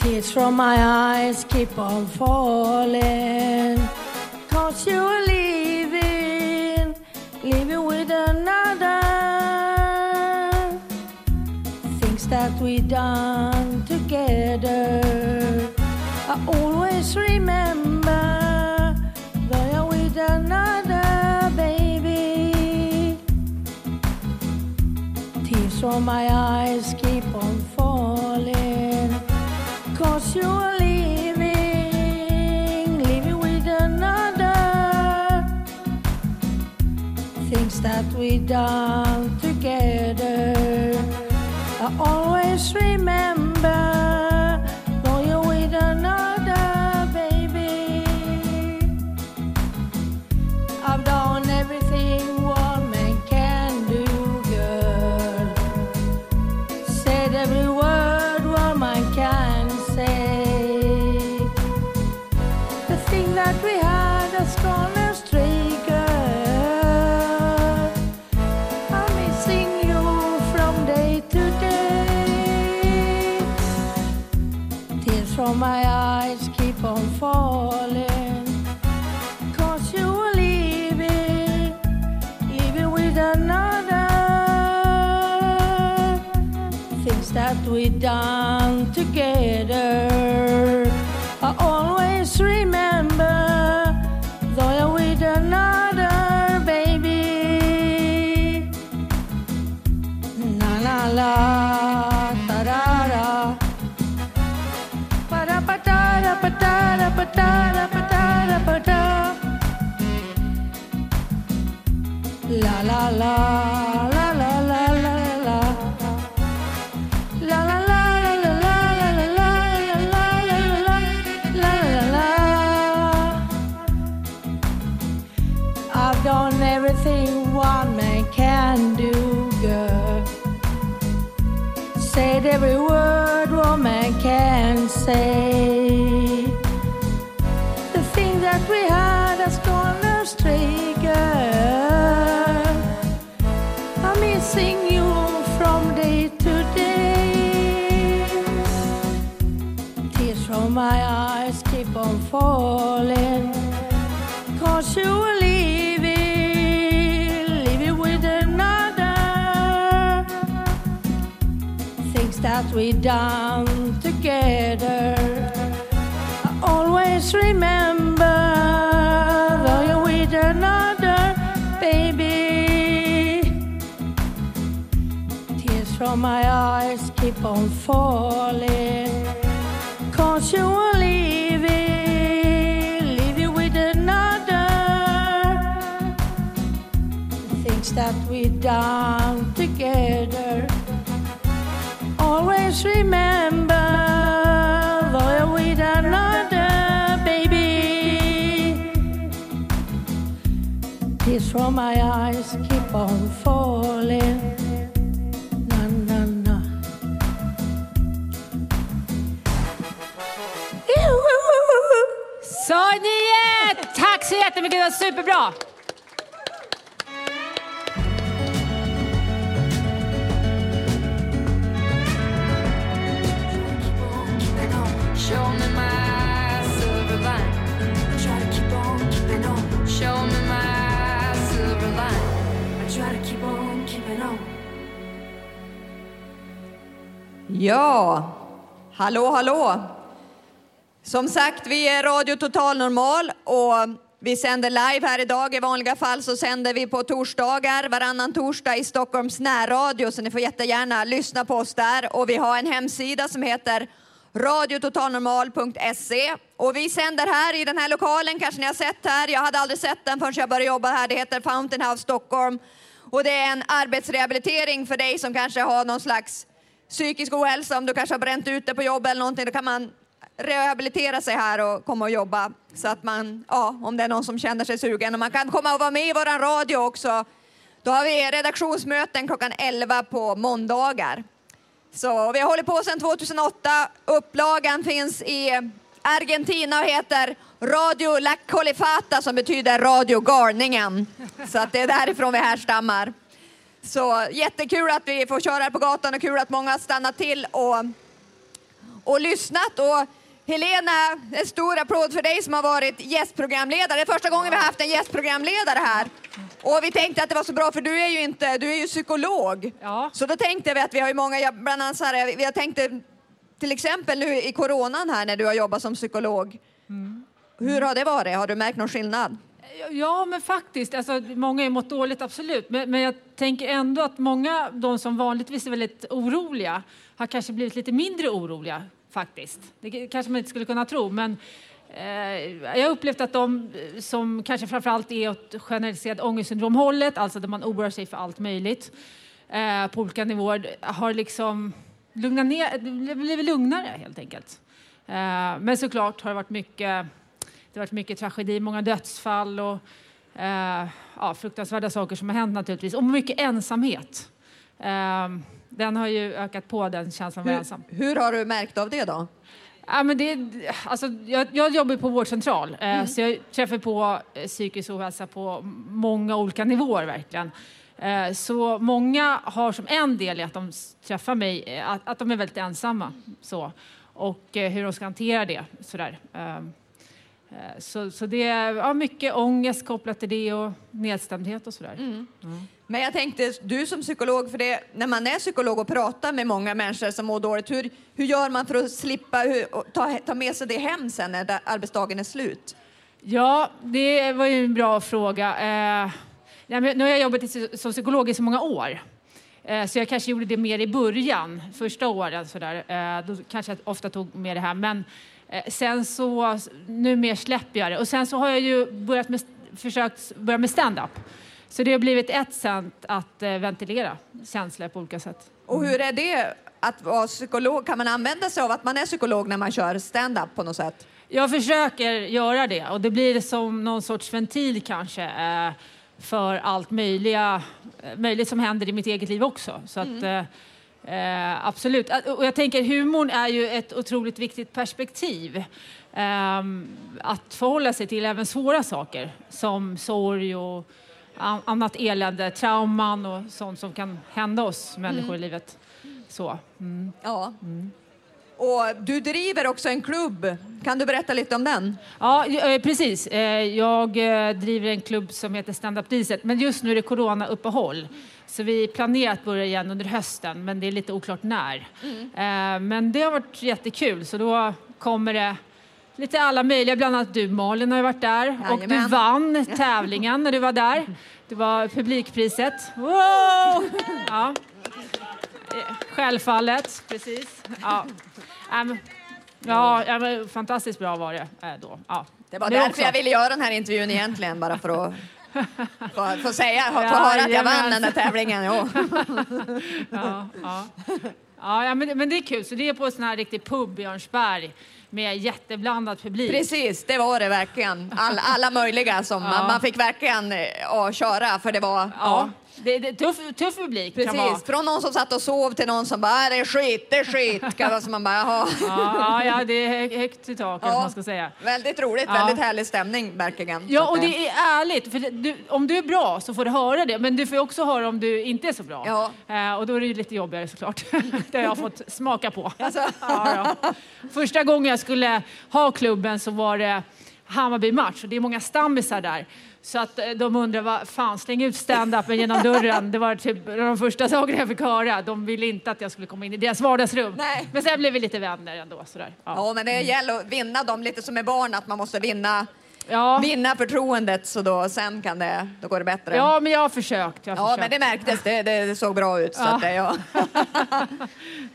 J: Tears from my eyes keep on falling. Cause you're leaving, leaving with another. Things that we done together. I always remember, though you're with another baby. Tears from my eyes keep on falling. Cause you're leaving, leaving with another. Things that we done together. I always remember, done together. I always remember, though you're with another baby. Tears from my eyes keep on falling. Cause you were leaving, leaving with another. Things that we've done together. Just remember, though you're with another baby. Tears from my eyes keep on falling. Na, na, na.
A: Så ni är, tack så jättemycket, det var superbra.
K: Ja, hallå, hallå. Som sagt, vi är Radio Total Normal och vi sänder live här idag. I vanliga fall så sänder vi på torsdagar, varannan torsdag i Stockholms närradio, så ni får jättegärna lyssna på oss där. Och vi har en hemsida som heter radiototalnormal.se och vi sänder här i den här lokalen, kanske ni har sett här. Jag hade aldrig sett den förrän jag började jobba här. Det heter Fountain House Stockholm och det är en arbetsrehabilitering för dig som kanske har någon slags psykisk ohälsa, om du kanske har bränt ut det på jobb eller någonting, då kan man rehabilitera sig här och komma och jobba. Så att man, ja, om det är någon som känner sig sugen. Och man kan komma och vara med i våran radio också. Då har vi redaktionsmöten klockan 11 på måndagar. Så vi har hållit på sedan 2008. Upplagan finns i Argentina och heter Radio La Colifata som betyder Radio Garningen. Så att det är därifrån vi härstammar. Så jättekul att vi får köra här på gatan och kul att många har stannat till och, och lyssnat. Och Helena, en stor applåd för dig som har varit gästprogramledare. Det är första gången vi har haft en gästprogramledare här. Och vi tänkte att det var så bra för du är ju inte, du är ju psykolog. Så då tänkte vi att vi har ju många, bland annat så här, jag tänkte till exempel nu i coronan här när du har jobbat som psykolog. Hur har det varit? Har du märkt någon skillnad?
A: Ja, men faktiskt. Alltså, många har mått dåligt, absolut. Men, men jag tänker ändå att många, de som vanligtvis är väldigt oroliga, har kanske blivit lite mindre oroliga, faktiskt. Det kanske man inte skulle kunna tro, men eh, jag har upplevt att de eh, som kanske framförallt är åt generaliserad ångestsyndromhållet, alltså där man oroar sig för allt möjligt eh, på olika nivåer, har liksom lugnat ner, eh, blivit lugnare helt enkelt. Eh, men såklart har det varit mycket det har varit mycket tragedi, många dödsfall och eh, ja, fruktansvärda saker som har hänt naturligtvis. Och mycket ensamhet. Eh, den har ju ökat på den känslan av ensam.
K: hur har du märkt av det då?
A: Ja, men det, alltså, jag, jag jobbar på vårdcentral, eh,
K: Mm.
A: så jag träffar på eh, psykisk ohälsa på många olika nivåer verkligen. Eh, så många har som en del i att de träffar mig, eh, att, att de är väldigt ensamma. Så. Och hur de ska hantera det. Sådär. Eh, så, så det är ja, mycket ångest kopplat till det och nedstämdhet och sådär.
K: Mm. Men jag tänkte, du som psykolog, för det, när man är psykolog och pratar med många människor som mår dåligt, hur, hur gör man för att slippa hur, ta, ta med sig det hem sen när da- arbetsdagen är slut?
A: Ja, det var ju en bra fråga. Eh, nu har jag jobbat som psykolog i så många år. Eh, så jag kanske gjorde det mer i början, första åren. Sådär. Eh, då kanske jag ofta tog med det här. Men sen så, nu mer släpper jag det. Och sen så har jag ju börjat med, försökt börja med stand-up. Så det har blivit ett sätt att eh, ventilera känslor på olika sätt.
K: Och hur är det att vara psykolog? Kan man använda sig av att man är psykolog när man kör stand-up på något sätt?
A: Jag försöker göra det och det blir som någon sorts ventil kanske eh, för allt möjliga, eh, möjligt som händer i mitt eget liv också. Så att, eh, eh, absolut. Och jag tänker humorn är ju ett otroligt viktigt perspektiv. Ehm, att förhålla sig till även svåra saker som sorg och an- annat elände, trauman och sånt som kan hända oss människor
K: Mm.
A: i livet. Så. Mm.
K: Ja. Och du driver också en klubb. Kan du berätta lite om den?
A: Ja, eh, precis. Eh, Jag eh, driver en klubb som heter Stand Up Diesel, men just nu är det coronauppehåll. Så vi planerar att börja igen under hösten, men det är lite oklart när. Eh, Men det har varit jättekul, så då kommer det lite alla möjliga, bland annat du Malin har varit där och du
K: Jajamän.
A: vann tävlingen när du var där. Det var publikpriset. Wow! Ja. Självfallet, precis. Ja. Ja, fantastiskt bra var det eh, då. Ja.
K: Det var
A: Nu
K: därför
A: också.
K: jag ville göra den här intervjun egentligen, bara för att få, få säga, få
A: Ja,
K: höra att jag vann den där tävlingen.
A: Ja, ja. Ja, ja, men, det- men det är kul. Så det är på en sån här riktig pub i Örnsberg med jätteblandad publik.
K: Precis, det var det verkligen. All, alla möjliga som
A: Ja.
K: man, man fick verkligen eh, ja, köra för det var...
A: Ja, det, det, tuff, tuff publik kan vara.
K: Precis, från någon som satt och sov till någon som bara "Ah, det är skit, det är skit. Kan som man bara, "Jaha."
A: Ja, ja, ja, det är hö- högt i taket
K: Ja.
A: man ska säga.
K: Väldigt roligt,
A: Ja.
K: väldigt härlig stämning verkligen.
A: Ja, och det är ärligt. För du, om du är bra så får du höra det, men du får också höra om du inte är så bra. Eh, och då är det ju lite jobbigare såklart. det har jag fått smaka på.
K: Alltså.
A: ja, ja. Första gången jag skulle ha klubben så var det Hammarby-match och det är många stammisar där. Så att eh, de undrar vad fan, släng ut stand-upen genom dörren. Det var typ de första sakerna jag fick höra. De ville inte att jag skulle komma in i deras vardagsrum.
K: Nej.
A: Men sen blev vi lite vänner ändå. Sådär.
K: Ja, men det gäller att vinna dem lite som är barn, att man måste vinna,
A: Ja.
K: vinna förtroendet så då, sen kan det, då går det bättre.
A: Ja, men jag har försökt. Jag har
K: Ja,
A: försökt.
K: men det märktes. Det, det, det såg bra ut. Så
A: Ja.
K: att det, ja.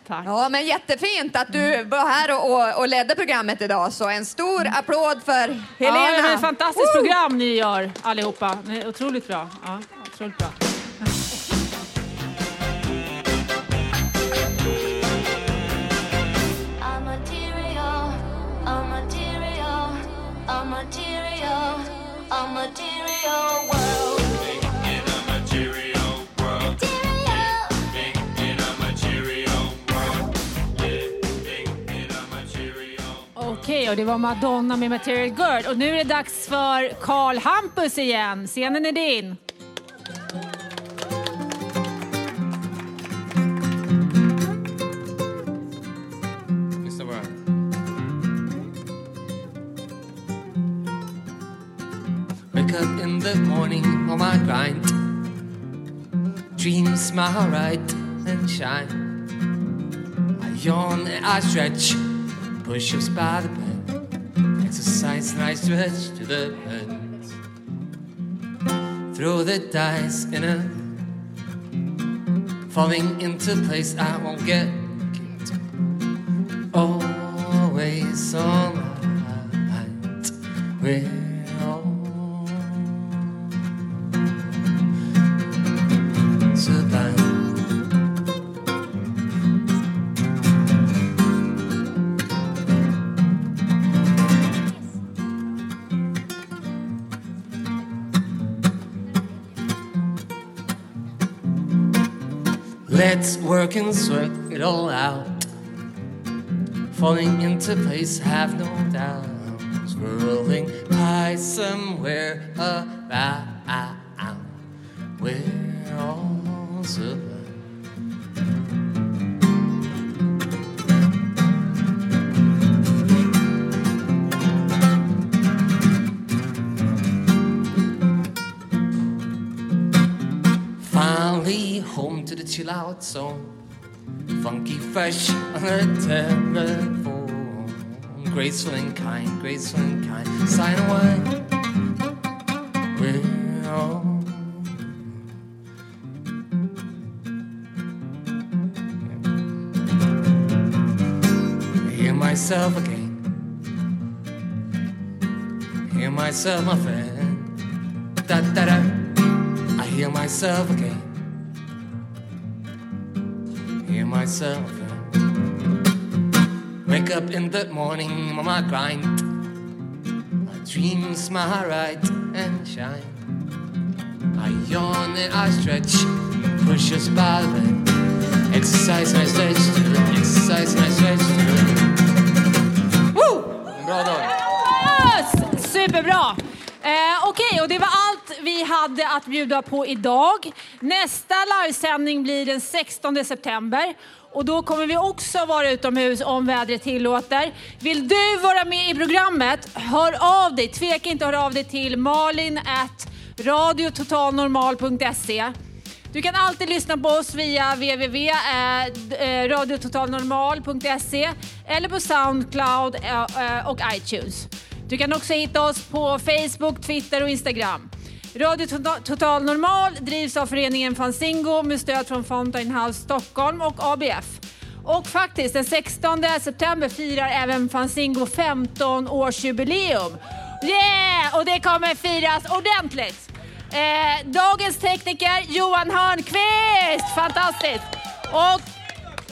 A: Tack.
K: ja, men jättefint att du var här och, och, och ledde programmet idag. Så en stor applåd för Helena.
A: Ja, det är ett fantastiskt program ni gör allihopa. Ni är otroligt bra. Ja, otroligt bra.
C: I'm material, I'm material, I'm material,
A: Okej, och det var Madonna med Material Girl. Och nu är det dags för Karl Hampus igen. Scenen är din.
D: Up in the morning on my grind. Dreams smile right and shine. I yawn and I stretch. Push ups by the bed. Exercise and I stretch to the bed. Throw the dice in a falling into place I won't get. Always on right. We're Let's work and sort it all out. Falling into place, have no doubt. Swirling high somewhere around. Zone. Funky fresh on the telephone. Graceful and kind, graceful and kind. Sign away. We're all. I hear myself again. Hear myself, my friend. Da da da. I hear myself again. Myself. Wake up in the morning on my grind. My dreams, my right and shine. I yawn and I stretch, push the bed. Exercise and I stretch exercise and I stretch Woo! Bra dag.
A: Yes! Superbra! Eh, Okej, och det var allt vi hade att bjuda på idag. Nästa livesändning blir den 16 september. Och då kommer vi också vara utomhus om vädret tillåter. Vill du vara med i programmet, hör av dig. Tveka inte att höra av dig till malin at radiototalnormal.se. Du kan alltid lyssna på oss via www.radiototalnormal.se eh, eh, eller på Soundcloud eh, och iTunes. Du kan också hitta oss på Facebook, Twitter och Instagram. Radio tota- Total- Normal drivs av föreningen Fanzingo med stöd från Fountain House Stockholm och ABF. Och faktiskt den 16 september firar även Fanzingo 15-årsjubileum. Yeah! Och det kommer firas ordentligt. Eh, dagens tekniker Johan Hörnqvist, fantastiskt. Och,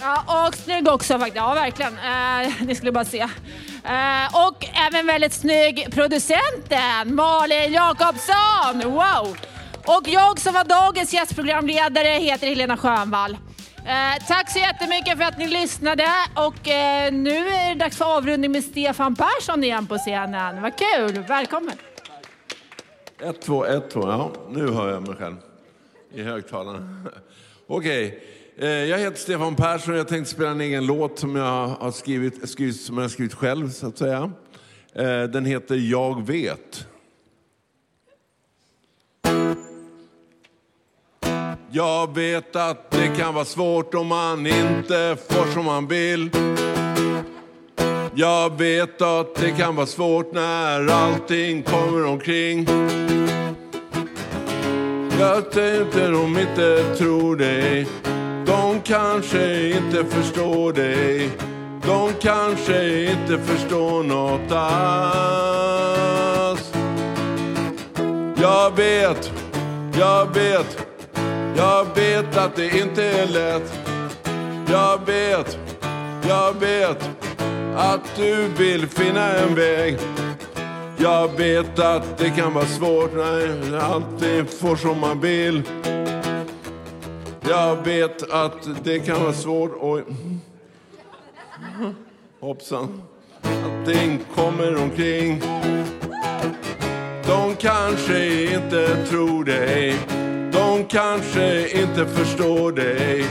A: ja, och snygg också faktiskt, ja verkligen. Eh, ni skulle bara se. Eh, och även väldigt snygg producenten Malin Jakobsson, wow. Och jag som var dagens gästprogramledare heter Helena Schönvall. Eh, tack så jättemycket för att ni lyssnade och eh, nu är det dags för avrundning med Stefan Persson igen på scenen. Vad kul, välkommen.
H: Ett, två, ett, två. Ja, nu hör jag mig själv i högtalaren. Okej, Okay. Eh, jag heter Stefan Persson och jag tänkte spela en egen låt som jag har skrivit, skrivit, som jag har skrivit själv, så att säga. Eh, den heter Jag vet. Jag vet att det kan vara svårt om man inte får som man vill. Jag vet att det kan vara svårt när allting kommer omkring. Jag tänkte de inte tror dig. De kanske inte förstår dig. De kanske inte förstår något alls. Jag vet, jag vet, jag vet att det inte är lätt. Jag vet, jag vet att du vill finna en väg. Jag vet att det kan vara svårt när alltid får som man vill. Jag vet att det kan vara svårt. och... Hoppsan. Allting kommer omkring. De kanske inte tror dig. De kanske inte förstår dig.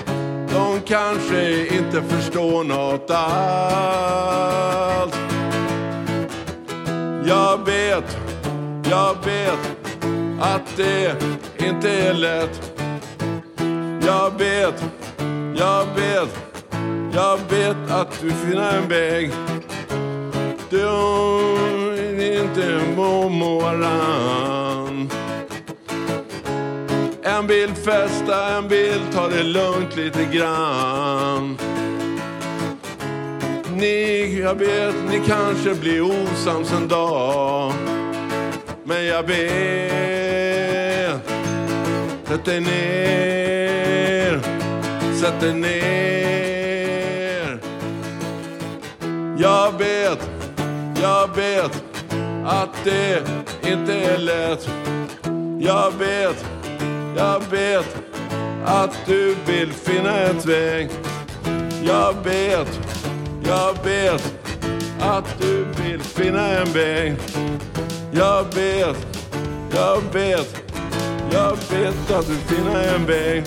H: De kanske inte förstår något alls. Jag vet, jag vet, att det inte är lätt. Jag vet, jag vet, jag vet att du finner en väg. Du är inte mormoran. varann. En vill festa, en vill ta det lugnt lite grann. Ni, jag vet, ni kanske blir osams en dag. Men jag vet, sätt dig ner, sätt dig ner. Jag vet, jag vet att det inte är lätt. Jag vet, jag vet att du vill finna ett väg. Jag vet, jag vet att du vill finna en väg. Jag vet, jag vet, jag vet att du finner en väg.